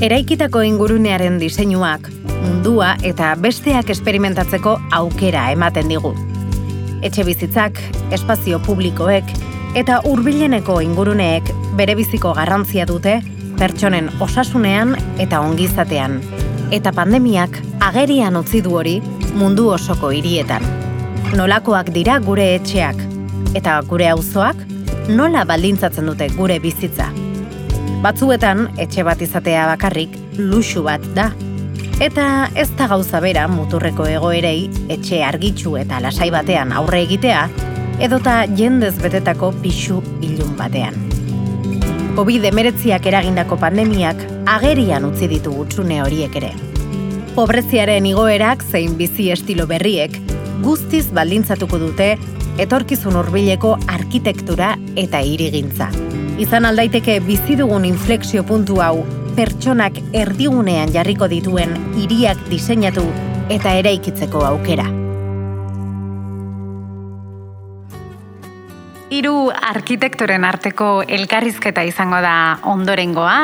Eraikitako ingurunearen diseinuak, mundua eta besteak esperimentatzeko aukera ematen digu. Etxe bizitzak, espazio publikoek eta hurbileneko inguruneek bere biziko garrantzia dute pertsonen osasunean eta ongizatean. Eta pandemiak agerian utzi du hori mundu osoko hirietan. Nolakoak dira gure etxeak eta gure auzoak nola baldintzatzen dute gure bizitza. Batzuetan etxe bat izatea bakarrik luxu bat da. Eta ez da gauza bera muturreko egoerei etxe argitsu eta lasai batean aurre egitea, edota jendez betetako pixu ilun batean. COVID-19 eragindako pandemiak agerian utzi ditu gutxune horiek ere. Pobreziaren igoerak zein bizi estilo berriek guztiz baldintzatuko dute etorkizun hurbileko arkitektura eta hirigintza. Izan aldaiteke bizi dugun inflexio puntu hau pertsonak erdigunean jarriko dituen hiriak diseinatu eta eraikitzeko aukera. Hiru arkitektoren arteko elkarrizketa izango da ondorengoa,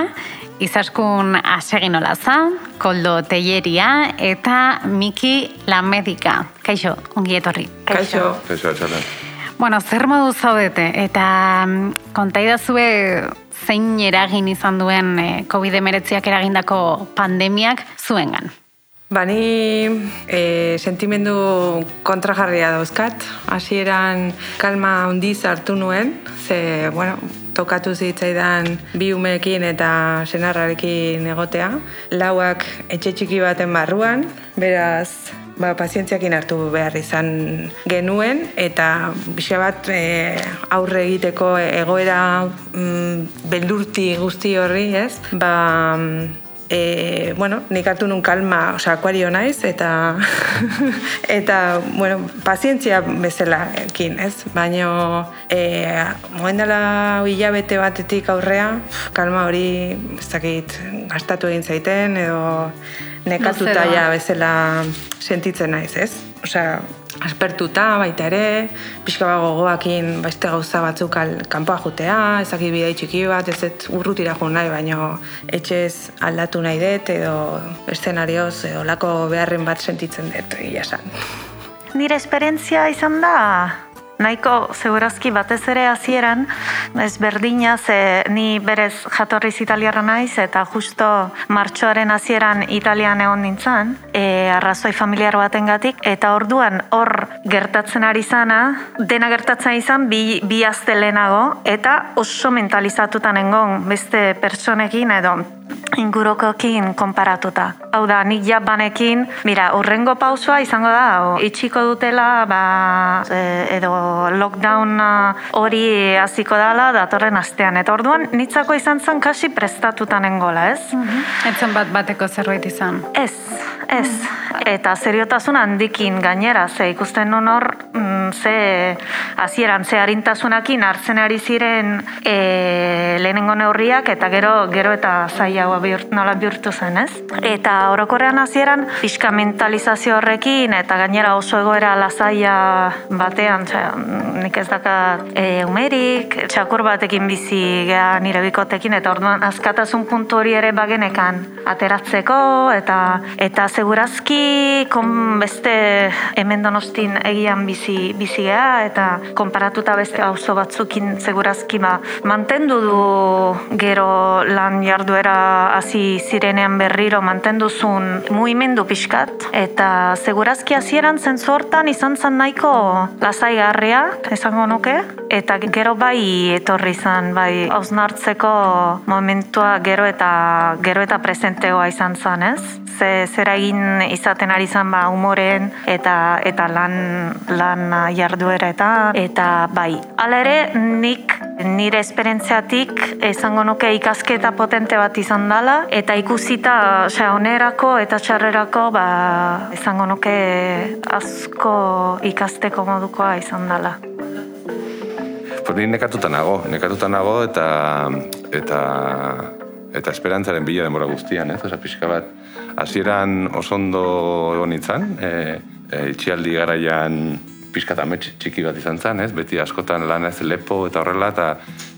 Izaskun asegin olaza, koldo teieria eta Miki Lamedika. Kaixo, ongi etorri. Kaixo. Kaixo, atxalen. Bueno, zer modu zaudete eta mm, kontaidazue zein eragin izan duen eh, COVID-19ak eragindako pandemiak zuengan? Bani e, sentimendu kontrajarria dauzkat. Hasieran kalma handiz hartu nuen, ze, bueno, tokatu zitzaidan bi umeekin eta senarrarekin egotea. Lauak etxe txiki baten barruan, beraz, ba, pazientziakin hartu behar izan genuen, eta bixe bat e, aurre egiteko egoera mm, beldurti guzti horri, ez? Ba, e, bueno, nik hartu nun kalma, oza, akuario naiz, eta, eta, bueno, pazientzia bezala ekin, ez? Baina, e, moen dela hilabete batetik aurrea, kalma hori, ez dakit, gastatu egin zaiten, edo nekatuta ja bezala sentitzen naiz, ez? Osea, aspertuta baita ere, pixka bat gogoakin beste gauza batzuk al, kanpoa jutea, ezakit bidei txiki bat, ez ez urrutira jo nahi, baino etxez aldatu nahi dut, edo eszenarioz, edo lako beharren bat sentitzen dut, esan. Nire esperientzia izan da, nahiko segurazki batez ere hasieran ez berdina ze ni berez jatorriz italiarra naiz eta justo martxoaren hasieran italian egon nintzen e, arrazoi familiar batengatik. Eta orduan hor gertatzen ari zana dena gertatzen izan bi, bi lehenago eta oso mentalizatuta nengon beste personekin edo ingurokokin konparatuta. Hau da, nik jabanekin, mira, urrengo pausua izango da, o, itxiko dutela, ba, edo lockdown hori hasiko dala datorren astean. Eta orduan, nitzako izan zen kasi prestatuta nengola, ez? Mm -hmm. Etzen bat bateko zerbait izan? Ez, ez. Eta seriotasun handikin gainera, ze ikusten nun hor, mm, ze hasieran ze harintasunakin hartzen ari ziren e, lehenengo neurriak, eta gero gero eta zaila biurt, nola bihurtu zen, ez? Eta orokorrean hasieran fiska mentalizazio horrekin, eta gainera oso egoera lasaia batean, nik ez daka e, umerik, txakur batekin bizi geha nire bikotekin, eta orduan askatasun puntu hori ere bagenekan ateratzeko, eta eta segurazki kon beste hemen donostin egian bizi, bizi geha, eta konparatuta beste auzo batzukin segurazki ba, mantendu du gero lan jarduera hasi zirenean berriro mantenduzun muimendu pixkat, eta segurazki hasieran zentzu hortan izan zen nahiko lasai esango nuke, eta gero bai etorri izan, bai hausnartzeko momentua gero eta gero eta presenteoa izan zen, ez? Ze, zera egin izaten ari izan ba umoren eta eta lan, lan jarduera eta eta bai. Hala ere, nik nire esperentziatik esango nuke ikasketa potente bat izan dela eta ikusita osea onerako eta txarrerako ba esango nuke asko ikasteko modukoa izan dela. Pues ni nekatuta nago, nekatuta nago eta eta eta esperantzaren bila denbora guztian, ez? Osa, pixka bat, hasieran osondo egon nintzen, e, e, itxialdi garaian pixka eta txiki bat izan zen, ez? Beti askotan lan ez lepo eta horrela, eta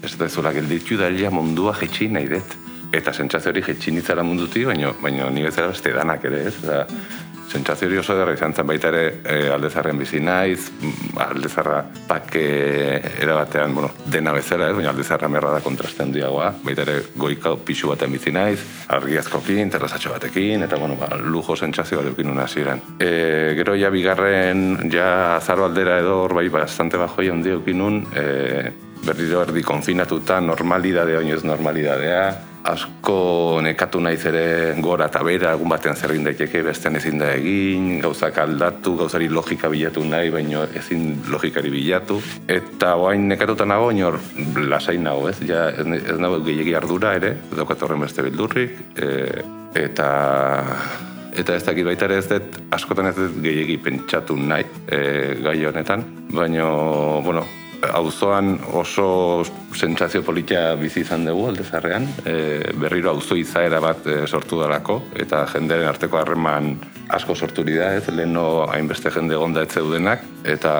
ez da ezula gelditu da mundua jetxi nahi dut. Eta sentsazio hori jetxinitzara munduti, baina, baina ni bezala beste danak ere, ez? Eta, sentsazio hori oso derra izan zen baita ere e, aldezarren bizi naiz, mm, aldezarra pake erabatean, bueno, dena bezala ez, baina aldezarra merra da kontrasten diagoa, baita ere goika pixu batean bizi naiz, argiazkokin, terrazatxo batekin, eta bueno, ba, lujo sentsazio bat eukin ziren. E, gero ja bigarren, ja azaro aldera edo hor bai bastante bajo ja hundi eukin e, berriro erdi konfinatuta, normalidadea, oinez normalidadea, asko nekatu naiz ere gora eta bera, egun batean zer egin daiteke, bestean ezin da egin, gauzak aldatu, gauzari logika bilatu nahi, baino ezin logikari bilatu. Eta oain nekatuta nago, inor lasain nago, ez? Ja, ez, ez nago gehiagi ardura ere, daukat horren beste bildurrik, e, eta eta ez dakit baita ere ez dut askotan ez dut gehiagi pentsatu nahi e, gai honetan, baino, bueno, auzoan oso sentsazio politia bizi izan dugu aldezarrean, e, berriro auzo izaera bat e, sortu dalako, eta jendearen arteko harreman asko sorturi da, ez, leheno hainbeste jende gonda ez zeudenak, eta,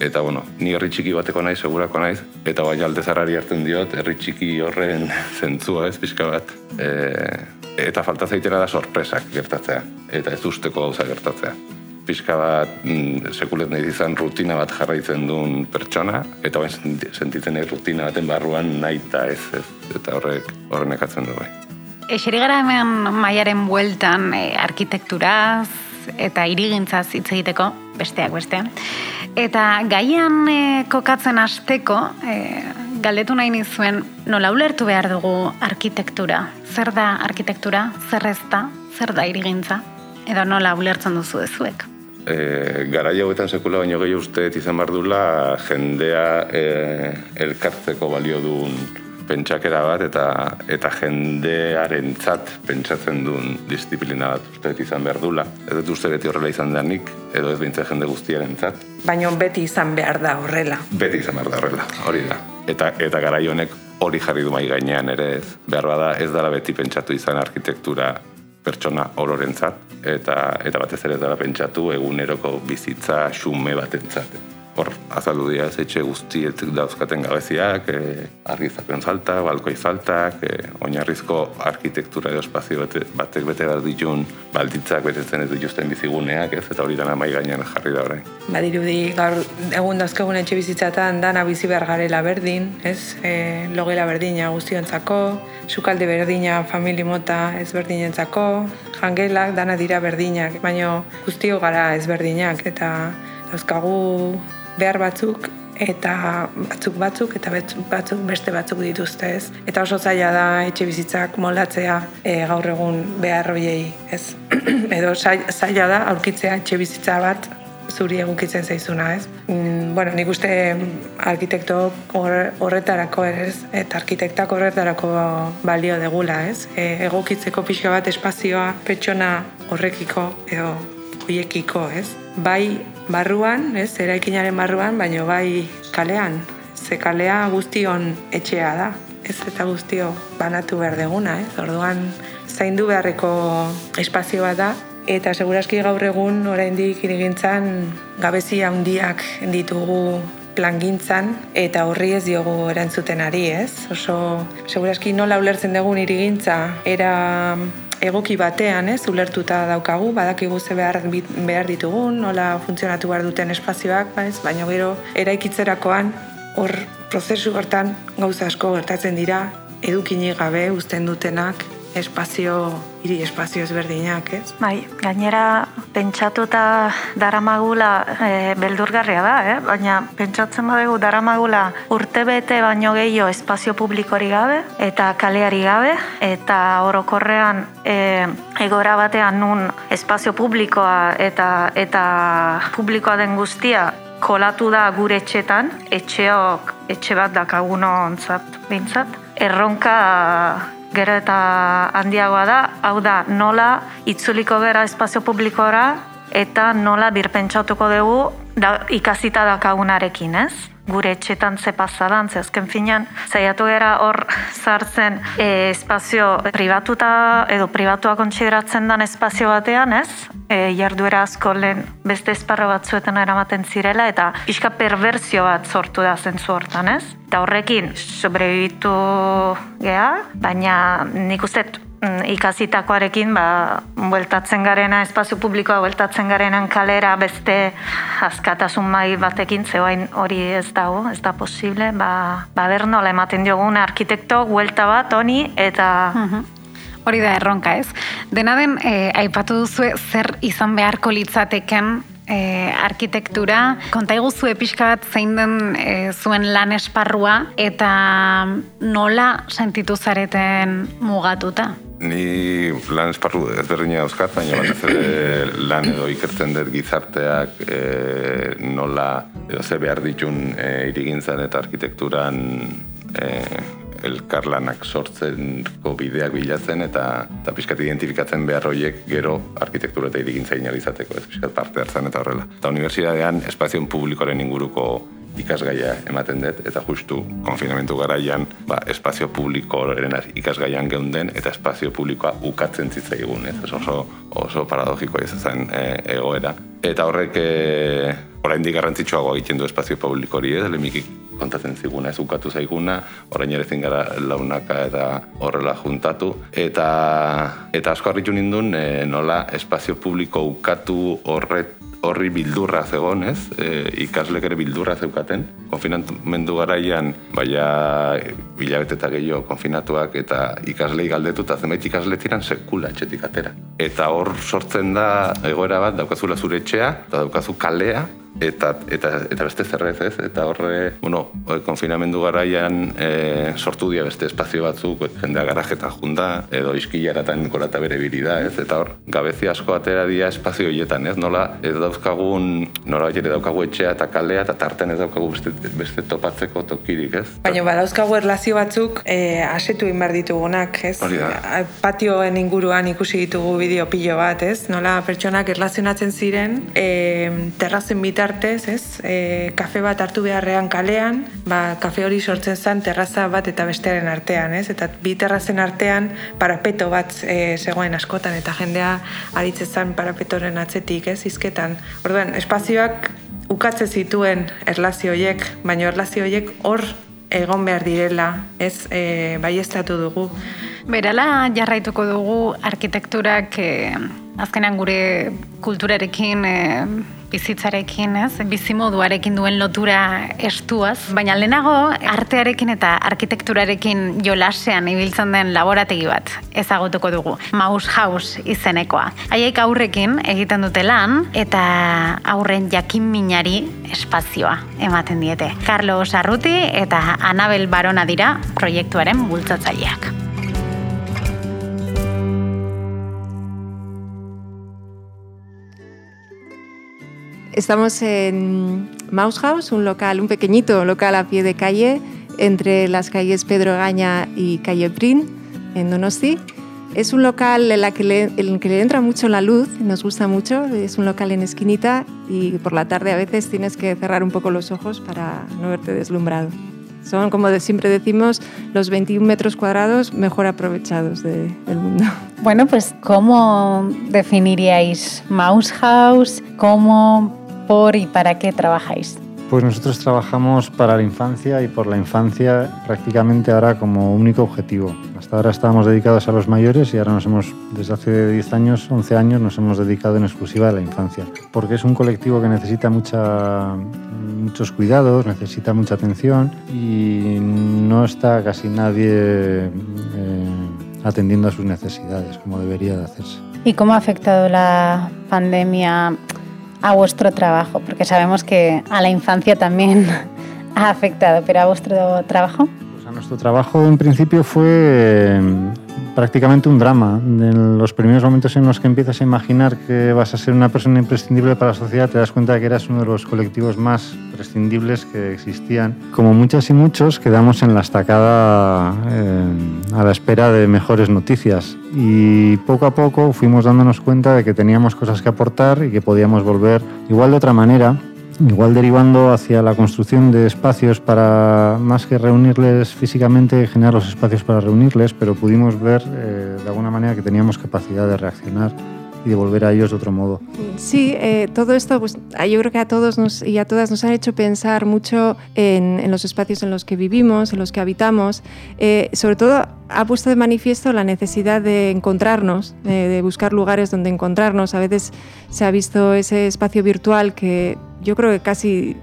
eta bueno, ni herri txiki bateko naiz, segurako naiz, eta baina aldezarrari hartzen diot, herri txiki horren zentzua, ez, pixka bat, e, eta falta zaitera da sorpresak gertatzea, eta ez usteko gauza gertatzea pixka bat mm, sekulet nahi izan rutina bat jarraitzen duen pertsona, eta bain sentitzen nahi rutina baten barruan nahi eta ez, ez eta horrek horren ekatzen du bai. Eseri gara hemen maiaren bueltan e, arkitekturaz eta irigintzaz hitz egiteko, besteak beste. Eta gaian e, kokatzen hasteko e, galdetu nahi nizuen, nola ulertu behar dugu arkitektura? Zer da arkitektura? Zer ez da? Zer da irigintza? Edo nola ulertzen duzu ezuek? E, gara jauetan sekula baino gehi uste izan behar dula jendea e, elkartzeko balio duen pentsakera bat eta eta jendearen tzat pentsatzen duen disiplina bat uste izan behar dula. Ez dut uste beti horrela izan denik, edo ez bintzen jende guztiaren tzat. Baina beti izan behar da horrela. Beti izan behar da horrela, hori da. Eta, eta gara honek hori jarri du mai gainean ere ez. Behar bada ez dara beti pentsatu izan arkitektura pertsona ororentzat eta eta batez ere dara pentsatu eguneroko bizitza xume batentzat hor azaldu dira ez etxe guztiet dauzkaten gabeziak, e, argizapen falta, balkoi faltak, e, oinarrizko arkitektura edo espazio bate, batek bete behar ditun balditzak betetzen ez dituzten biziguneak, ez, eta hori dana mai gainean jarri da orain. Badirudi, gaur egun dauzkagun etxe bizitzatan dana bizi behar garela berdin, ez, e, logela berdina guztiontzako, sukalde berdina famili mota ez berdinentzako, jangelak dana dira berdinak, baina guztio gara ez berdinak, eta dauzkagu behar batzuk eta batzuk batzuk eta batzuk beste batzuk dituzte ez. Eta oso zaila da etxe bizitzak moldatzea e, gaur egun behar hoiei ez. Edo zaila da aurkitzea etxe bizitza bat zuri egukitzen zaizuna, ez? Mm, bueno, nik uste arkitekto horretarako ez, eta arkitektak horretarako balio degula, ez? E, egokitzeko pixka bat espazioa pertsona horrekiko edo hoiekiko, ez? Bai barruan, ez, eraikinaren barruan, baino bai kalean. Ze kalea guztion etxea da, ez eta guztio banatu behar deguna, ez? Orduan, zaindu beharreko espazioa da, eta seguraski gaur egun oraindik irigintzan gabezia handiak ditugu plangintzan eta horri ez diogu erantzuten ari, ez? Oso seguraski nola ulertzen dugun irigintza era egoki batean, ez, ulertuta daukagu, badakigu ze behar, behar ditugun, nola funtzionatu behar duten espazioak, ez, baina gero eraikitzerakoan hor prozesu hortan gauza asko gertatzen dira, edukini gabe uzten dutenak, espazio, hiri espazio ezberdinak, ez? Bai, gainera pentsatuta daramagula e, beldurgarria da, eh? baina pentsatzen badegu daramagula urte bete baino gehiago espazio publikori gabe eta kaleari gabe eta orokorrean e, egora batean nun espazio publikoa eta eta publikoa den guztia kolatu da gure etxetan, etxeok etxe bat dakaguno ontzat, bintzat. Erronka gero eta handiagoa da, hau da, nola itzuliko gera espazio publikora eta nola birpentsatuko dugu da, ikasita dakagunarekin, ez? gure etxetan ze pasadan, ze azken finean, zaiatu gara hor zartzen e, espazio privatuta edo privatua kontsideratzen dan espazio batean, ez? E, jarduera asko lehen beste esparra batzuetan eramaten zirela eta pixka perversio bat sortu da zentzu hortan, ez? Eta horrekin sobrebitu geha, baina nik uste ikasitakoarekin ba, bueltatzen garena, espazio publikoa bueltatzen garenan kalera beste askatasun mai batekin zeoain hori ez dago, ez da posible, ba, ba nola ematen diogun arkitekto buelta bat honi eta mhm. Hori da erronka ez. Dena den, eh, aipatu duzu zer izan beharko litzateken e, arkitektura. Konta iguzu pixka bat zein den e, zuen lan esparrua eta nola sentitu zareten mugatuta? Ni lan esparru ezberdina dauzkat, baina bat ez lan edo ikertzen dut gizarteak e, nola edo ze behar ditun e, irigintzan eta arkitekturan e, elkarlanak sortzen bideak bilatzen eta eta pixkat identifikatzen behar horiek gero arkitektura eta irigintza inalizateko, ez pixkat parte hartzen eta horrela. Eta unibertsitatean espazioen publikoaren inguruko ikasgaia ematen dut, eta justu konfinamentu garaian ba, espazio publikoaren ikasgaian geunden, eta espazio publikoa ukatzen zitzaigun, ez oso, oso paradogikoa izan e, egoera. Eta horrek e, oraindik garrantzitsuagoa egiten du espazio publiko hori, ez, kontatzen ziguna ez ukatu zaiguna, orain ere gara launaka eta horrela juntatu. Eta, eta asko harritu nindun e, nola espazio publiko ukatu horret horri bildurra zegoen, ez? E, ikaslek ere bildurra zeukaten. Konfinamendu garaian, baina bilabete eta gehiago konfinatuak eta ikaslei galdetu eta zenbait ikasle tiran sekula etxetik atera. Eta hor sortzen da egoera bat, daukazula zure etxea, eta daukazu kalea, eta, eta, eta beste zerrez, ez? Eta horre, bueno, konfinamendu garaian e, sortu dia beste espazio batzuk, jendea garajeta junda, edo iskilaratan korata bere biri da, ez? Eta hor, gabezi asko atera dia espazio horietan, ez? Nola, ez dauzkagun, nora ere daukagu etxea eta kalea, eta tarten ez daukagu beste, beste topatzeko tokirik, ez? Baina, badauzkagu erlazio batzuk e, asetu inbar ditugunak, ez? Patioen inguruan ikusi ditugu bideo pilo bat, ez? Nola, pertsonak erlazionatzen ziren, e, terrazen bitar bitartez, ez? E, kafe bat hartu beharrean kalean, ba, kafe hori sortzen zen terraza bat eta bestearen artean, ez? Eta bi terrazen artean parapeto bat e, zegoen askotan eta jendea aritzen zen parapetoren atzetik, ez? Izketan. Orduan, espazioak ukatze zituen erlazioiek, baina erlazioiek hor egon behar direla, ez? E, bai dugu. Berala jarraituko dugu arkitekturak e, azkenan gure kulturarekin e, bizitzarekin, ez? Bizimoduarekin duen lotura estuaz, baina lehenago artearekin eta arkitekturarekin jolasean ibiltzen den laborategi bat ezagutuko dugu. Maus House izenekoa. Haiek aurrekin egiten dute lan eta aurren jakin minari espazioa ematen diete. Carlos Arruti eta Anabel Barona dira proiektuaren bultzatzaileak. Estamos en Mouse House, un local, un pequeñito local a pie de calle entre las calles Pedro Gaña y Calle Prin, en Donosti. Es un local en, la que le, en el que le entra mucho la luz, nos gusta mucho, es un local en esquinita y por la tarde a veces tienes que cerrar un poco los ojos para no verte deslumbrado. Son, como siempre decimos, los 21 metros cuadrados mejor aprovechados del mundo. Bueno, pues ¿cómo definiríais Mouse House? ¿Cómo por y para qué trabajáis? Pues nosotros trabajamos para la infancia y por la infancia prácticamente ahora como único objetivo. Hasta ahora estábamos dedicados a los mayores y ahora nos hemos, desde hace 10 años, 11 años, nos hemos dedicado en exclusiva a la infancia. Porque es un colectivo que necesita mucha, muchos cuidados, necesita mucha atención y no está casi nadie eh, atendiendo a sus necesidades como debería de hacerse. ¿Y cómo ha afectado la pandemia a vuestro trabajo? Porque sabemos que a la infancia también ha afectado, pero a vuestro trabajo. Nuestro trabajo en principio fue prácticamente un drama. En los primeros momentos en los que empiezas a imaginar que vas a ser una persona imprescindible para la sociedad, te das cuenta de que eras uno de los colectivos más prescindibles que existían. Como muchas y muchos, quedamos en la estacada eh, a la espera de mejores noticias. Y poco a poco fuimos dándonos cuenta de que teníamos cosas que aportar y que podíamos volver igual de otra manera igual derivando hacia la construcción de espacios para, más que reunirles físicamente, generar los espacios para reunirles, pero pudimos ver eh, de alguna manera que teníamos capacidad de reaccionar y de volver a ellos de otro modo. Sí, eh, todo esto, pues, yo creo que a todos nos, y a todas nos han hecho pensar mucho en, en los espacios en los que vivimos, en los que habitamos. Eh, sobre todo ha puesto de manifiesto la necesidad de encontrarnos, de, de buscar lugares donde encontrarnos. A veces se ha visto ese espacio virtual que yo creo que casi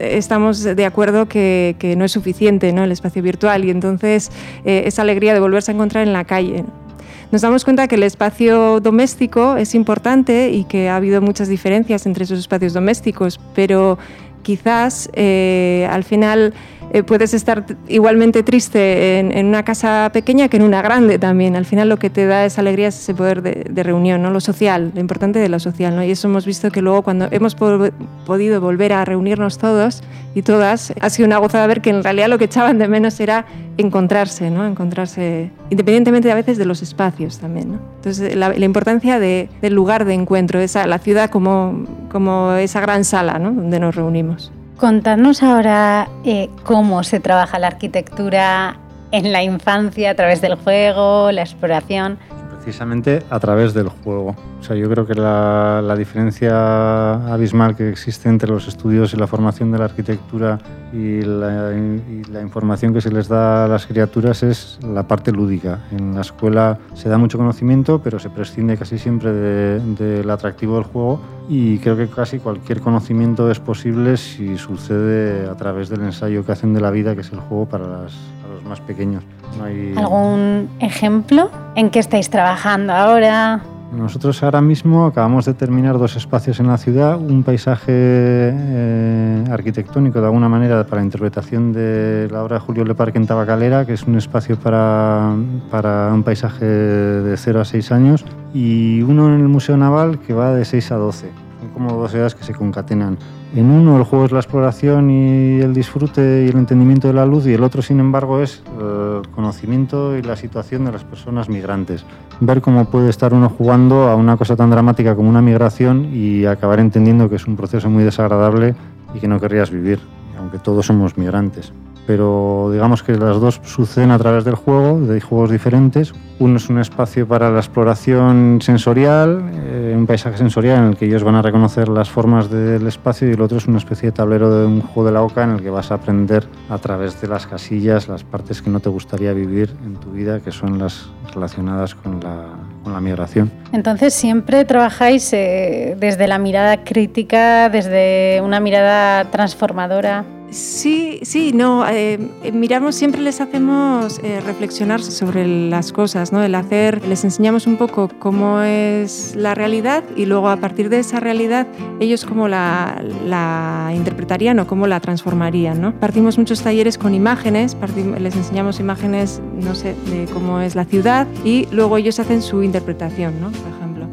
estamos de acuerdo que, que no es suficiente ¿no? el espacio virtual y entonces eh, esa alegría de volverse a encontrar en la calle. Nos damos cuenta que el espacio doméstico es importante y que ha habido muchas diferencias entre esos espacios domésticos, pero quizás eh, al final eh, puedes estar igualmente triste en, en, una casa pequeña que en una grande también. Al final lo que te da esa alegría es ese poder de, de reunión, ¿no? lo social, lo importante de lo social. ¿no? Y eso hemos visto que luego cuando hemos po podido volver a reunirnos todos y todas, ha sido una gozada ver que en realidad lo que echaban de menos era encontrarse, ¿no? encontrarse independientemente a veces de los espacios también. ¿no? Entonces la, la importancia de, del lugar de encuentro, esa, la ciudad como, como esa gran sala ¿no? donde nos reunimos. Contadnos ahora eh, cómo se trabaja la arquitectura en la infancia a través del juego, la exploración. Precisamente a través del juego. O sea, yo creo que la, la, diferencia abismal que existe entre los estudios y la formación de la arquitectura y la, y la, información que se les da a las criaturas es la parte lúdica. En la escuela se da mucho conocimiento, pero se prescinde casi siempre del de, de atractivo del juego y creo que casi cualquier conocimiento es posible si sucede a través del ensayo que hacen de la vida, que es el juego para, las, los más pequeños. No hay... ¿Algún ejemplo en qué estáis trabajando ahora? Nosotros ahora mismo acabamos de terminar dos espacios en la ciudad, un paisaje eh, arquitectónico de alguna manera para la interpretación de la obra de Julio Leparque en Tabacalera, que es un espacio para, para un paisaje de 0 a 6 años, y uno en el Museo Naval que va de 6 a 12. Como dos edades que se concatenan. En uno el juego es la exploración y el disfrute y el entendimiento de la luz y el otro, sin embargo, es el conocimiento y la situación de las personas migrantes. Ver cómo puede estar uno jugando a una cosa tan dramática como una migración y acabar entendiendo que es un proceso muy desagradable y que no querrías vivir, aunque todos somos migrantes pero digamos que las dos suceden a través del juego, de juegos diferentes. Uno es un espacio para la exploración sensorial, eh, un paisaje sensorial en el que ellos van a reconocer las formas del espacio y el otro es una especie de tablero de un juego de la oca en el que vas a aprender a través de las casillas las partes que no te gustaría vivir en tu vida, que son las relacionadas con la, con la migración. Entonces siempre trabajáis eh, desde la mirada crítica, desde una mirada transformadora. Sí, sí, no. Eh, miramos, siempre les hacemos eh, reflexionar sobre las cosas, ¿no? El hacer, les enseñamos un poco cómo es la realidad y luego a partir de esa realidad ellos cómo la, la interpretarían o cómo la transformarían, ¿no? Partimos muchos talleres con imágenes, les enseñamos imágenes, no sé, de cómo es la ciudad y luego ellos hacen su interpretación, ¿no?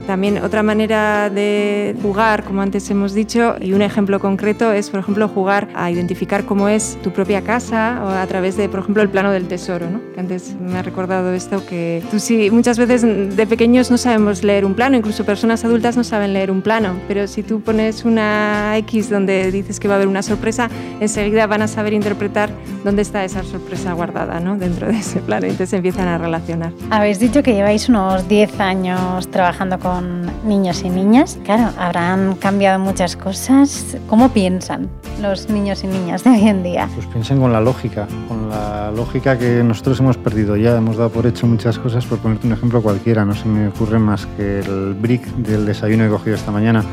También otra manera de jugar, como antes hemos dicho, y un ejemplo concreto es, por ejemplo, jugar a identificar cómo es tu propia casa o a través de, por ejemplo, el plano del tesoro, ¿no? Que antes me ha recordado esto que tú sí, muchas veces de pequeños no sabemos leer un plano, incluso personas adultas no saben leer un plano, pero si tú pones una X donde dices que va a haber una sorpresa, enseguida van a saber interpretar dónde está esa sorpresa guardada, ¿no? Dentro de ese plano, entonces empiezan a relacionar. Habéis dicho que lleváis unos 10 años trabajando con niños y niñas. Claro, habrán cambiado muchas cosas. ¿Cómo piensan los niños y niñas de hoy en día? Pues piensan con la lógica, con la lógica que nosotros hemos perdido ya. Hemos dado por hecho muchas cosas, por ponerte un ejemplo cualquiera. No se me ocurre más que el brick del desayuno que he cogido esta mañana.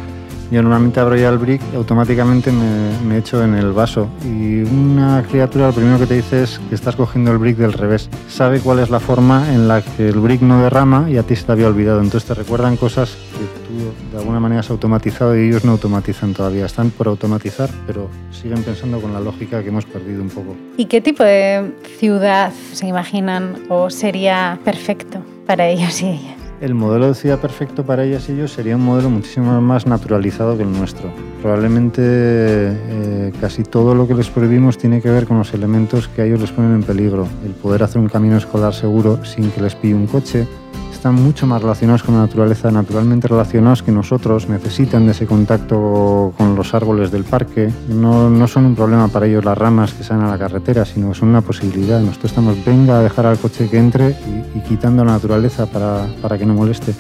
Yo normalmente abro ya el brick y automáticamente me, me, echo en el vaso. Y una criatura lo primero que te dice es que estás cogiendo el brick del revés. Sabe cuál es la forma en la que el brick no derrama y a ti se te había olvidado. Entonces te recuerdan cosas que tú de alguna manera es automatizado y ellos no automatizan todavía. Están por automatizar, pero siguen pensando con la lógica que hemos perdido un poco. ¿Y qué tipo de ciudad se imaginan o sería perfecto para ellos y ellas? El modelo de ciudad perfecto para ellas y ellos sería un modelo muchísimo más naturalizado que el nuestro. Probablemente eh, casi todo lo que les prohibimos tiene que ver con los elementos que a ellos les ponen en peligro. El poder hacer un camino escolar seguro sin que les pille un coche, están mucho más relacionados con la naturaleza, naturalmente relacionados que nosotros, necesitan de ese contacto con los árboles del parque. No, no son un problema para ellos las ramas que salen a la carretera, sino que son una posibilidad. Nosotros estamos, venga a dejar al coche que entre y, y quitando la naturaleza para, para que no moleste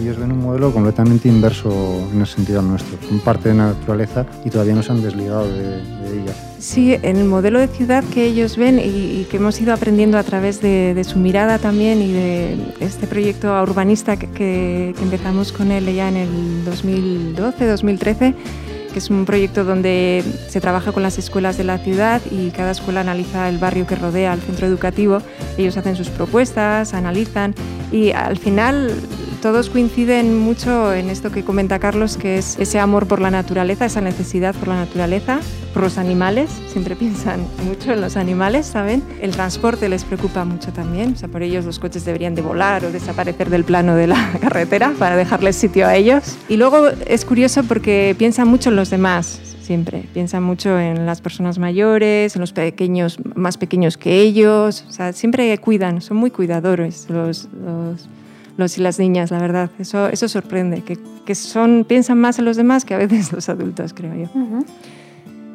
ellos ven un modelo completamente inverso en el sentido nuestro. Son parte de la naturaleza y todavía no se han desligado de, de ella. Sí, en el modelo de ciudad que ellos ven y, y que hemos ido aprendiendo a través de, de, su mirada también y de este proyecto urbanista que, que, que empezamos con él ya en el 2012-2013 que es un proyecto donde se trabaja con las escuelas de la ciudad y cada escuela analiza el barrio que rodea al centro educativo. Ellos hacen sus propuestas, analizan y al final todos coinciden mucho en esto que comenta Carlos, que es ese amor por la naturaleza, esa necesidad por la naturaleza, por los animales, siempre piensan mucho en los animales, ¿saben? El transporte les preocupa mucho también, o sea, por ellos los coches deberían de volar o desaparecer del plano de la carretera para dejarles sitio a ellos. Y luego es curioso porque piensan mucho en los demás, siempre. Piensan mucho en las personas mayores, en los pequeños, más pequeños que ellos. O sea, siempre cuidan, son muy cuidadores los, los y las niñas, la verdad. Eso, eso sorprende, que, que, son, piensan más en los demás que a veces los adultos, creo yo.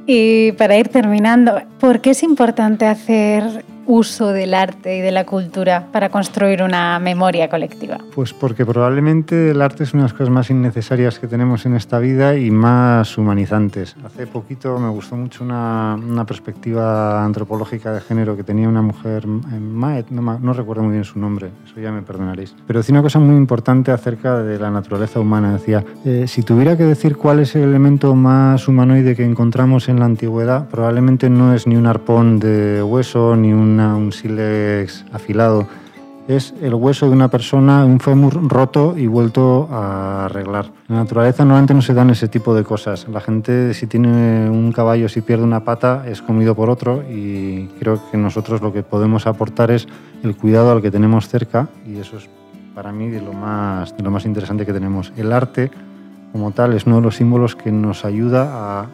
Y para ir terminando, ¿por qué es importante hacer uso del arte y de la cultura para construir una memoria colectiva? Pues porque probablemente el arte es una de las cosas más innecesarias que tenemos en esta vida y más humanizantes. Hace poquito me gustó mucho una, una perspectiva antropológica de género que tenía una mujer, Maet, no, no, recuerdo muy bien su nombre, eso ya me perdonaréis, pero decía una cosa muy importante acerca de la naturaleza humana. Decía, eh, si tuviera que decir cuál es el elemento más humanoide que encontramos en la antigüedad, probablemente no es ni un arpón de hueso, ni un un sílex afilado. Es el hueso de una persona, un fémur roto y vuelto a arreglar. En la naturaleza normalmente no se dan ese tipo de cosas. La gente si tiene un caballo, si pierde una pata, es comido por otro y creo que nosotros lo que podemos aportar es el cuidado al que tenemos cerca y eso es para mí de lo más, de lo más interesante que tenemos. El arte como tal es uno de los símbolos que nos ayuda a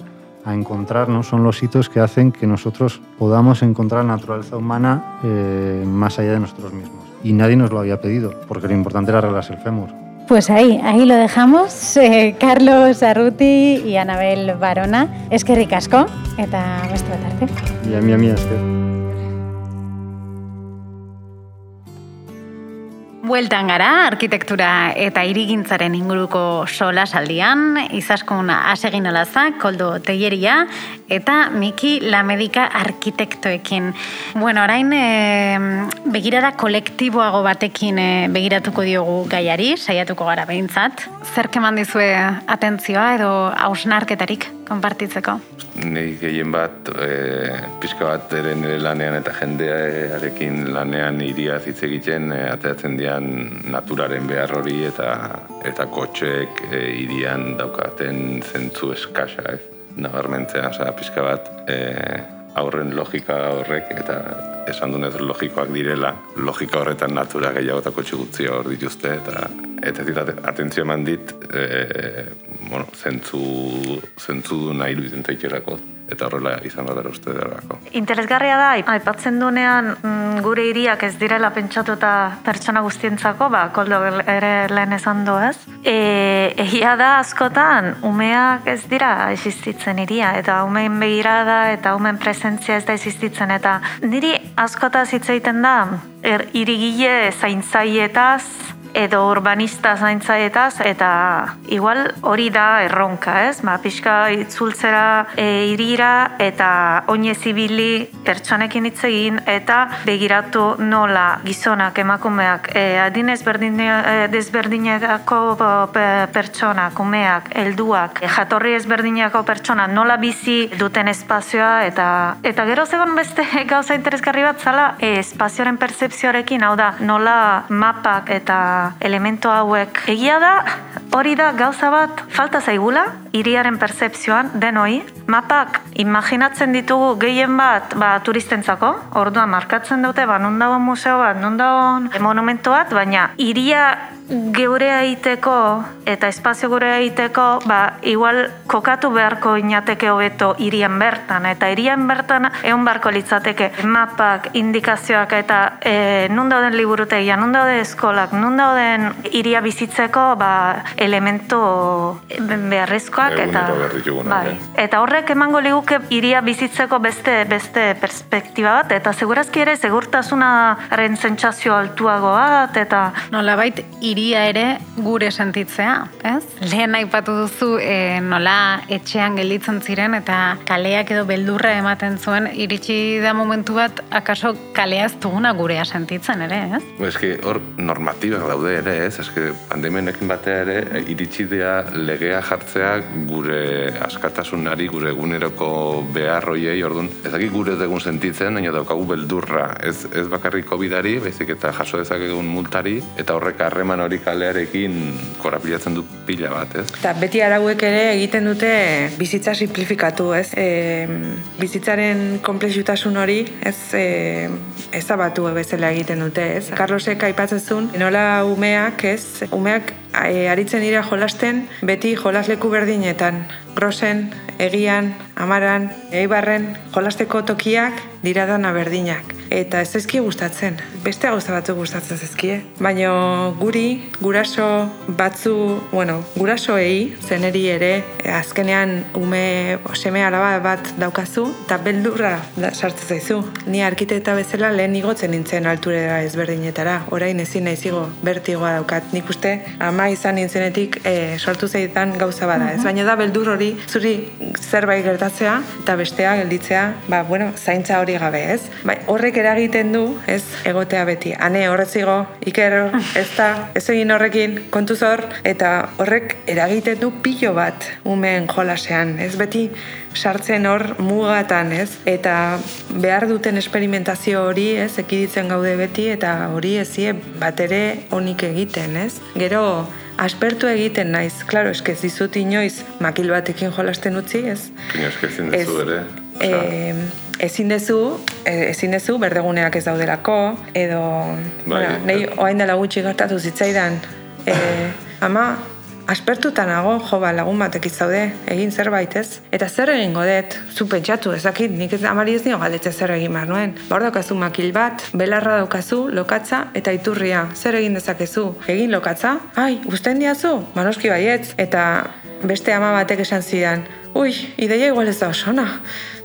a encontrarnos son los hitos que hacen que nosotros podamos encontrar la naturaleza humana eh, más allá de nosotros mismos. Y nadie nos lo había pedido, porque lo importante era arreglarse el fémur. Pues ahí, ahí lo dejamos. Eh, Carlos Arruti y Anabel Barona. Es que ricasco, eta beste bat arte. Y a mí, a mí, es que... Bueltan gara, arkitektura eta irigintzaren inguruko sola saldian, izaskun asegin olaza, koldo teieria, eta Miki Lamedika arkitektoekin. Bueno, orain e, begirada kolektiboago batekin e, begiratuko diogu gaiari, saiatuko gara behintzat. Zer keman dizue atentzioa edo hausnarketarik konpartitzeko? Nei gehien bat, e, pixka bat ere nire lanean eta jendearekin lanean iria hitz egiten e, ateratzen dian naturaren behar hori eta eta kotxeek e, irian daukaten zentzu eskasa, ez? Nabarmentzea, osea, pixka bat e, aurren logika horrek eta esan dunez logikoak direla, logika horretan natura gehiago eta kotxe gutzi hor dituzte eta eta ez dit atentzio eman dit e, bueno, zentzu, zentzu nahi iruditzen zaitxerako eta horrela izan da uste derako. Interesgarria da, aipatzen dunean mm, gure hiriak ez direla pentsatuta pertsona guztientzako, ba, koldo ere lehen esan du ez. E, egia da askotan, umeak ez dira existitzen iria, eta umeen begirada eta umen presentzia ez da existitzen, eta niri askotaz hitz egiten da, er, irigile zaintzaietaz, edo urbanista zaintzaetaz eta igual hori da erronka, ez? Ba, pixka itzultzera e, irira eta oinez ibili pertsonekin hitz egin eta begiratu nola gizonak emakumeak e, adin ezberdinetako pertsonak, umeak, helduak, e, jatorri ezberdinetako pertsona nola bizi duten espazioa eta eta gero zegoen beste gauza interesgarri bat zala e, espazioaren percepzioarekin, hau da, nola mapak eta elemento hauek. Egia da, hori da gauza bat falta zaigula, iriaren percepzioan denoi. Mapak imaginatzen ditugu gehien bat ba, turistentzako, orduan markatzen dute, ba, non dago museo bat, non dago monumento bat, baina iria geurea egiteko eta espazio gurea egiteko, ba, igual kokatu beharko inateke hobeto irian bertan, eta irian bertan egon beharko litzateke mapak, indikazioak eta e, nun dauden liburutegia, nun daude eskolak, nun dauden iria bizitzeko ba, elemento beharrezkoak eta bai. eta horrek emango liguke iria bizitzeko beste beste perspektiba bat eta segurazki ere segurtasunaren sentsazio altuago bat eta nolabait iria ere gure sentitzea, ez? Lehen aipatu duzu e, nola etxean gelditzen ziren eta kaleak edo beldurra ematen zuen iritsi da momentu bat akaso kaleaz duguna gurea sentitzen ere, ez? Eske hor normatibak daude ere, ez? Eske pandemianekin batea ere iritsi dea legea jartzea gure askatasunari, gure eguneroko beharroiei, orduan, ez dakik gure egun sentitzen, baina daukagu beldurra, ez, ez bakarrik COVID-ari, baizik eta jaso dezakegun multari, eta horrek harreman hori kalearekin korapilatzen du pila bat, ez? Eta beti arauek ere egiten dute bizitza simplifikatu, ez? E, bizitzaren komplexutasun hori, ez, e, ezabatu bezala egiten dute, ez? Carlosek aipatzen zuen, nola umeak, ez? Umeak aritzen dira jolasten, beti jolasleku berdinetan. Grosen, egian, amaran, eibarren, jolasteko tokiak dira dana berdinak eta ez ezki gustatzen. Beste gauza batzu gustatzen zezkie. Baina guri, guraso batzu, bueno, gurasoei, zeneri ere, azkenean ume seme alaba bat daukazu, eta beldurra da, sartzen zaizu. Ni arkitekta bezala lehen igotzen nintzen alturera ezberdinetara. Orain ezin naizigo bertigoa daukat. Nik uste ama izan nintzenetik e, sortu zaitan gauza bada. Ez baina da beldur hori zuri zerbait gertatzea eta bestea gelditzea, ba, bueno, zaintza hori gabe, ez? Bai, horrek eragiten du, ez, egotea beti. Ane, horretzigo, iker, ez da, ez egin horrekin, kontu zor, eta horrek eragiten du pilo bat umeen jolasean, ez beti sartzen hor mugatan, ez? Eta behar duten esperimentazio hori, ez, ekiditzen gaude beti, eta hori ezie bat ere onik egiten, ez? Gero, aspertu egiten naiz, klaro, eske ez dizut inoiz makil batekin jolasten utzi, ez? Eske ezin dezu ere. E, ezin dezu, ezin dezu, berdeguneak ez daudelako, edo, bai, bueno, nahi, oain dela gutxi gertatu zitzaidan, e, ama, aspertuta nago, jo, ba, lagun batek izaude, egin zerbait ez, eta zer egingo dut, zu pentsatu, ezakit, nik ez amari ez nio galdetze zer egin behar nuen. Baur daukazu makil bat, belarra daukazu, lokatza eta iturria, zer egin dezakezu, egin lokatza, ai, guztien diazu, manoski baietz, eta beste ama batek esan zidan, ui, ideia igual ez da osona,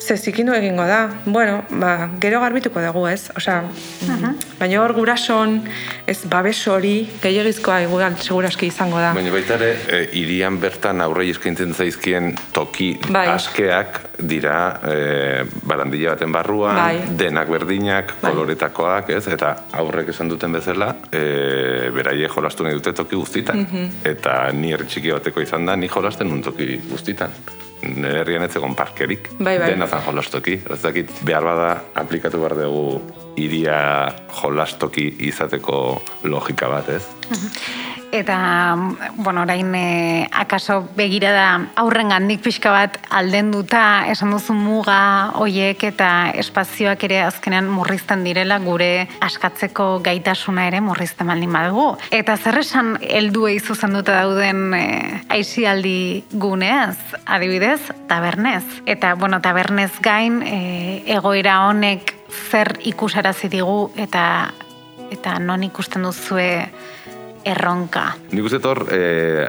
ze zikindu egingo da. Bueno, ba, gero garbituko dugu, ez? Osea, uh baina hor gurason, ez babes hori, gehiagizkoa igual seguraski izango da. Baina baita ere, e, irian bertan aurrei eskaintzen zaizkien toki bai. askeak dira e, barandilla baten barruan, bai. denak berdinak, bai. koloretakoak, ez? Eta aurrek esan duten bezala, e, beraie jolastu nahi dute toki guztitan. Mhm. Eta ni erritxiki bateko izan da, ni jolasten un toki guztitan nire herrian ez egon parkerik. Bai, bai. Dena zan jolastoki. Ez dakit behar bada aplikatu behar dugu iria jolastoki izateko logika bat, ez? Eta, bueno, orain e, akaso begira da aurren gandik pixka bat aldenduta esan duzu muga hoiek eta espazioak ere azkenean murrizten direla gure askatzeko gaitasuna ere murrizten baldin badugu. Eta zer esan helduei zuzenduta dauden e, aisialdi guneaz, adibidez, tabernez. Eta, bueno, tabernez gain e, egoera honek zer ikusarazi digu eta eta non ikusten duzue erronka. Nik uste tor, e,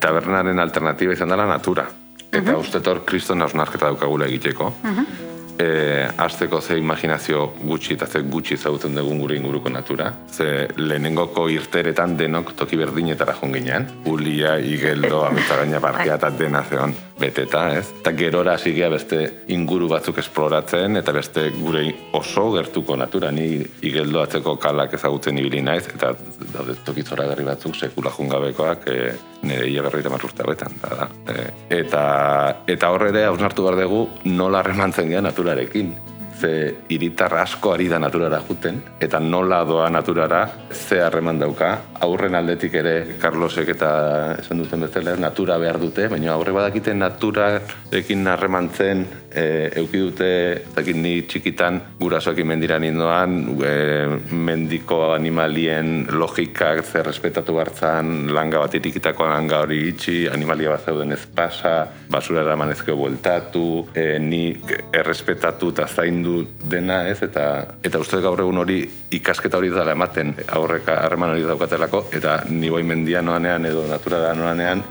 tabernaren alternatiba izan dela natura. Eta uh -huh. uste tor, kriston hausnarketa daukagula egiteko. Uh -huh. e, azteko ze imaginazio gutxi eta ze gutxi zautzen dugun gure inguruko natura. Ze lehenengoko irteretan denok toki berdinetara jonginean. Ulia, igeldo, amitzagaina parkea eta dena zeon beteta, ez? Eta gerora zigea beste inguru batzuk esploratzen, eta beste gure oso gertuko natura, ni igeldo atzeko kalak ezagutzen ibili naiz, eta daude tokitzora garri batzuk sekula jungabekoak e, nire ia berri urte horretan, da, da. E, eta, eta horre ere, hausnartu behar dugu, nola remantzen gea naturarekin. Ze iritar asko ari da naturara juten, eta nola doa naturara, ze harreman dauka, aurren aldetik ere, Carlosek eta esan duten bezala, natura behar dute, baina aurre badakite naturarekin harremantzen, e, euki dute, dakit ni txikitan, gurasoekin mendira nindoan, e, mendiko animalien logikak zer respetatu hartzan, langa bat irikitako langa hori itxi, animalia bat zeuden ez pasa, basura eraman ezkeo bueltatu, e, ni errespetatu eta zaindu dena ez, eta eta uste gaur egun hori ikasketa hori dela ematen, aurreka harreman hori daukatelako, eta ni boi mendia noanean edo natura da noanean,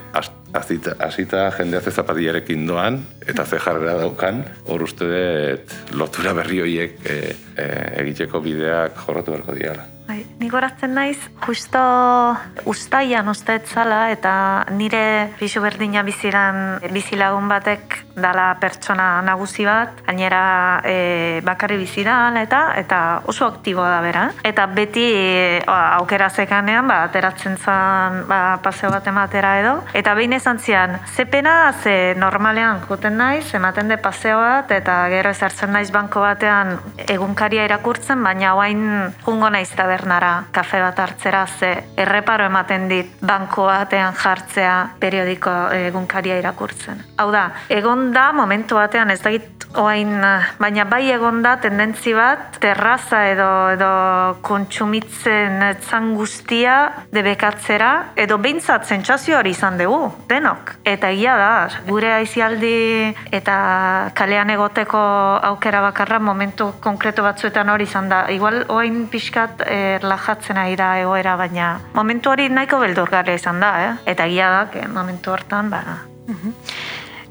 Azita, azita jendea ze zapatiarekin doan, eta ze jarrera daukan, hor uste dut lotura berri horiek e, e, egiteko bideak jorratu berko diala. Bai, ni goratzen naiz, justo ustaian uste etzala, eta nire pisu berdina biziran bizilagun batek dala pertsona nagusi bat, gainera e, bakarri bizidan, eta eta oso aktiboa da bera. Eta beti e, aukera zekanean, ba, ateratzen zan ba, paseo bat ematera edo. Eta behin esan zian, ze pena, ze normalean juten naiz, ematen de paseo bat, eta gero ezartzen naiz banko batean egunkaria irakurtzen, baina hain jungo naiz tabernara kafe bat hartzera, ze erreparo ematen dit banko batean jartzea periodiko egunkaria irakurtzen. Hau da, egon da momentu batean ez dakit oain, baina bai egon da tendentzi bat terraza edo edo kontsumitzen etzan guztia debekatzera edo behintzat zentsazio hori izan dugu, denok. Eta egia da, gure aizialdi eta kalean egoteko aukera bakarra momentu konkretu batzuetan hori izan da. Igual oain pixkat erlajatzen ari da egoera, baina momentu hori nahiko beldurgarria izan da, eh? Eta egia da, momentu hortan, ba,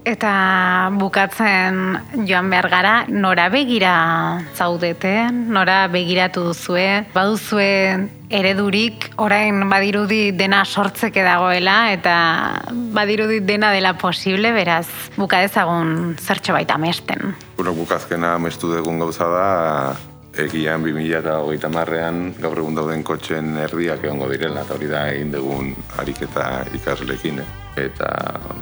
Eta bukatzen joan behar gara, nora begira zaudete, nora begiratu duzue, baduzue eredurik, orain badirudi dena sortzeke dagoela, eta badirudi dena dela posible, beraz, bukadezagun zertxo baita mesten. Bueno, bukazkena mestu dugun gauza da, egian 2008 marrean gaur egun dauden kotxen erdiak egongo direla, eta hori da egin dugun ariketa ikaslekin. Eh? Eta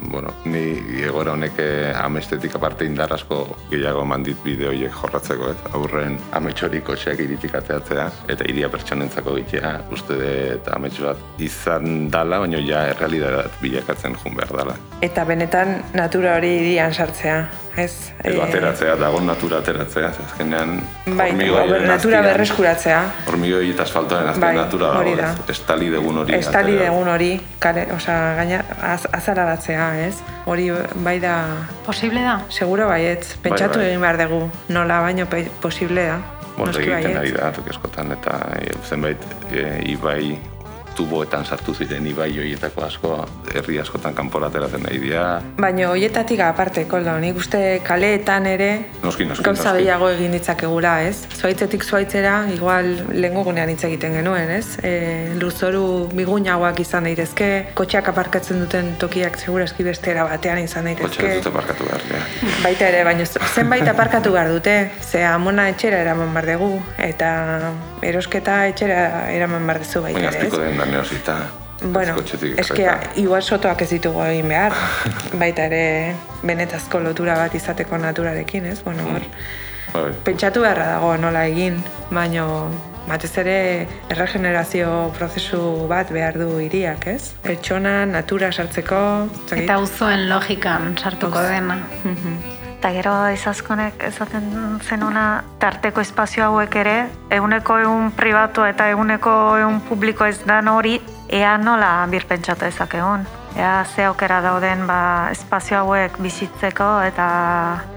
bueno, ni egora honek eh, amestetik aparte indar asko gehiago mandit bideoiek jorratzeko, ez? Aurren ametxorik kotxeak iritik ateatzea, eta iria pertsonentzako gitea, uste eta ametxo bat izan dala, baina ja errealidadat bilakatzen jun behar dala. Eta benetan natura hori irian sartzea, ez? Edo eh, ateratzea, dago natura ateratzea, azkenean bai, natura berreskuratzea. Hormigoi eta asfaltoaren azken bai, natura dago, estali degun hori. Estali degun hori, kare, oza, gaina, azalaratzea, ez? Hori bai da... Posible da? Seguro baietz. Pentsatu bai, bai. egin behar dugu. Nola baino posible da. Noski egiten ari da, eskotan, eta e, zenbait e, ibai tuboetan sartu ziren ibai hoietako asko, herri askotan kanporateratzen nahi dira. Baina hoietatik aparte, koldo, nik uste kaleetan ere noski, noski, gauza gehiago egin ditzakegula, ez? Zuaitzetik zuaitzera, igual lehengo gunean hitz egiten genuen, ez? E, luzoru bigunagoak izan daitezke, kotxeak aparkatzen duten tokiak segurazki bestera batean izan daitezke. Kotxeak dute aparkatu behar, ja. Baita ere, baina zenbait aparkatu behar dute, ze amona etxera eraman bar dugu, eta erosketa etxera eraman bar duzu baita ere, ez? neosita. Bueno, eske, igual sotoak ez ditugu egin behar, baita ere benetazko lotura bat izateko naturarekin, ez? Bueno, hor, mm. pentsatu beharra dago nola egin, baino batez ere erregenerazio prozesu bat behar du hiriak, ez? Pertsona, natura sartzeko... Eta uzoen logikan sartuko dena. Mhm. Eta gero izazkonek ezaten zenuna tarteko espazio hauek ere, eguneko egun pribatu eta eguneko egun publiko ez dan hori, ea nola birpentsatu ezak. Ea ze aukera dauden ba, espazio hauek bizitzeko eta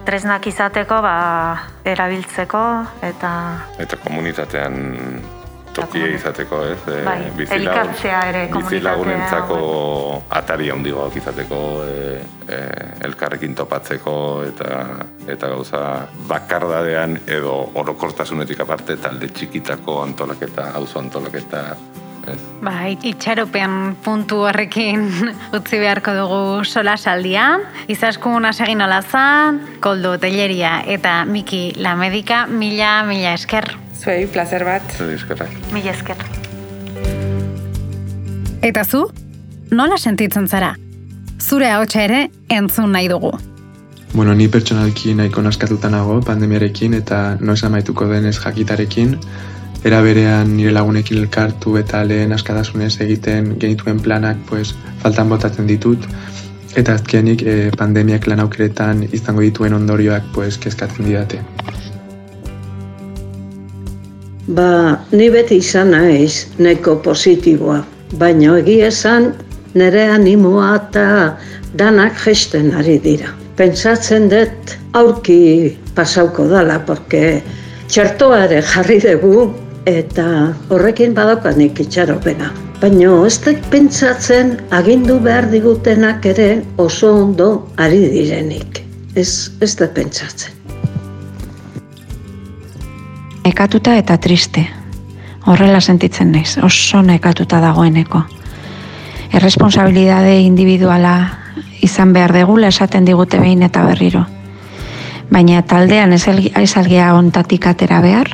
tresnak izateko ba, erabiltzeko eta... Eta komunitatean tokia izateko, ez? E, bai, elkartzea ere Bizilagunentzako atari handigoak izateko, e, e, elkarrekin topatzeko eta eta gauza bakardadean edo orokortasunetik aparte talde txikitako antolaketa, auzo antolaketa, Bai, itxaropean puntu horrekin utzi beharko dugu sola saldia. Izaskun asegin olazan, koldo telleria eta miki la medika, mila, mila esker. Zuei, placer bat. Zuei eskerrak. Mila esker. Eta zu, nola sentitzen zara? Zure hau ere entzun nahi dugu. Bueno, ni pertsonalki nahiko naskatuta nago pandemiarekin eta noiz amaituko denez jakitarekin. Era berean nire lagunekin elkartu eta lehen askatasunez egiten genituen planak pues, faltan botatzen ditut. Eta azkenik eh, pandemiak lan aukeretan izango dituen ondorioak pues, kezkatzen didate. Ba, ni beti izan naiz neko positiboa, baina egia esan nire animoa eta danak gesten ari dira. Pentsatzen dut aurki pasauko dala, porque txertoa ere jarri dugu eta horrekin badaukanik itxaropena. Baina ez dut pentsatzen agindu behar digutenak ere oso ondo ari direnik. Ez, ez dut pentsatzen. Nekatuta eta triste. Horrela sentitzen naiz, oso nekatuta dagoeneko. Erresponsabilidade individuala izan behar degula esaten digute behin eta berriro. Baina taldean ez algia ontatik atera behar,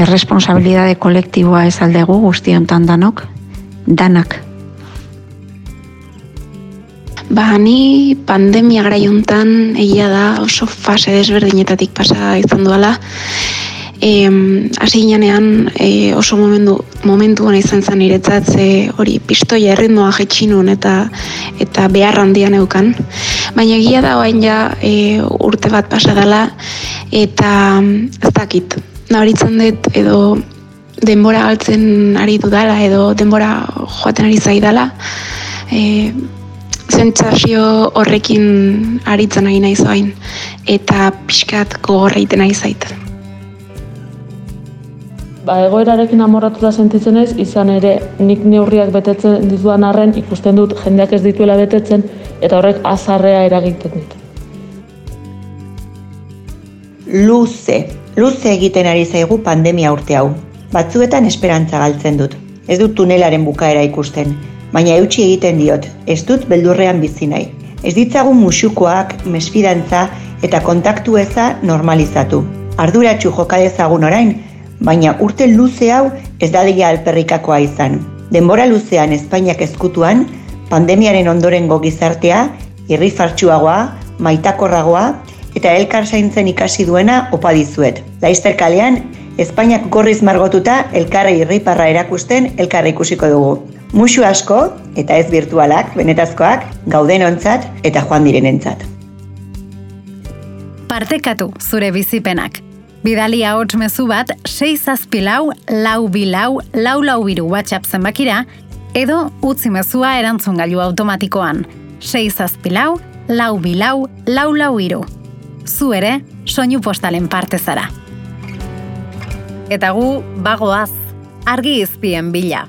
erresponsabilidade kolektiboa ez aldegu guzti ontan danok, danak. Ba, ni pandemia gara juntan egia da oso fase desberdinetatik pasa izan duela, E, hasi ginean e, oso momentu, momentu izan zen iretzat ze hori pistoia erritmoa jetxinun eta eta behar handian eukan. Baina egia da oain ja e, urte bat pasa dela eta ez dakit. Nabaritzen dut edo denbora galtzen ari dudala edo denbora joaten ari zaidala. E, zentzazio horrekin aritzen ari nahi zoain eta pixkat gogorra iten nahi zaiten ba, egoerarekin amorratuta sentitzen ez, izan ere nik neurriak betetzen dituan arren ikusten dut jendeak ez dituela betetzen eta horrek azarrea eragiten dit. Luze, luze egiten ari zaigu pandemia urte hau. Batzuetan esperantza galtzen dut. Ez dut tunelaren bukaera ikusten, baina eutxi egiten diot, ez dut beldurrean bizi nahi. Ez ditzagun musukoak, mesfidantza eta kontaktu eza normalizatu. Arduratsu jokadezagun orain, baina urte luze hau ez dadia alperrikakoa izan. Denbora luzean Espainiak ezkutuan, pandemiaren ondorengo gizartea, irrifartsuagoa, maitakorragoa eta elkar zaintzen ikasi duena opa dizuet. Laizter kalean, Espainiak gorriz margotuta elkarre irriparra erakusten elkarre ikusiko dugu. Musu asko eta ez virtualak, benetazkoak, gauden ontzat eta joan direnentzat. Partekatu zure bizipenak. Bidali ahots mezu bat 6 zazpi lau, lau bi lau, lau biru WhatsApp zenbakira, edo utzi mezua erantzun gailu automatikoan. 6 zazpi lau, lau bi lau, lau lau iru. Zu ere, soinu postalen parte zara. Eta gu, bagoaz, argi izpien bila.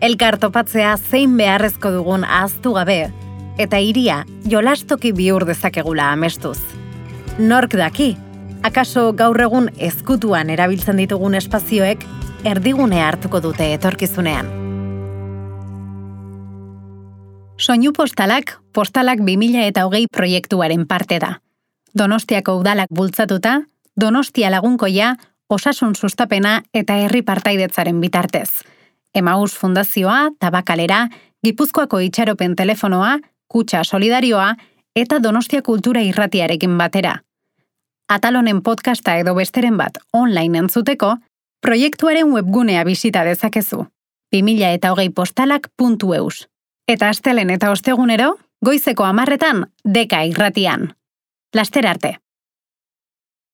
Elkar topatzea zein beharrezko dugun ahaztu gabe, eta iria jolastoki bihur dezakegula amestuz. Nork daki, akaso gaur egun ezkutuan erabiltzen ditugun espazioek erdigune hartuko dute etorkizunean. Soinu postalak, postalak 2000 eta hogei proiektuaren parte da. Donostiako udalak bultzatuta, Donostia lagunkoia, osasun sustapena eta herri partaidetzaren bitartez. Emaus Fundazioa, Tabakalera, Gipuzkoako itxaropen telefonoa, Kutsa Solidarioa eta Donostia Kultura Irratiarekin batera atalonen podcasta edo besteren bat online entzuteko, proiektuaren webgunea bisita dezakezu. 2000 eta hogei postalak.eus. Eta astelen eta ostegunero, goizeko amarretan, deka irratian. Laster arte.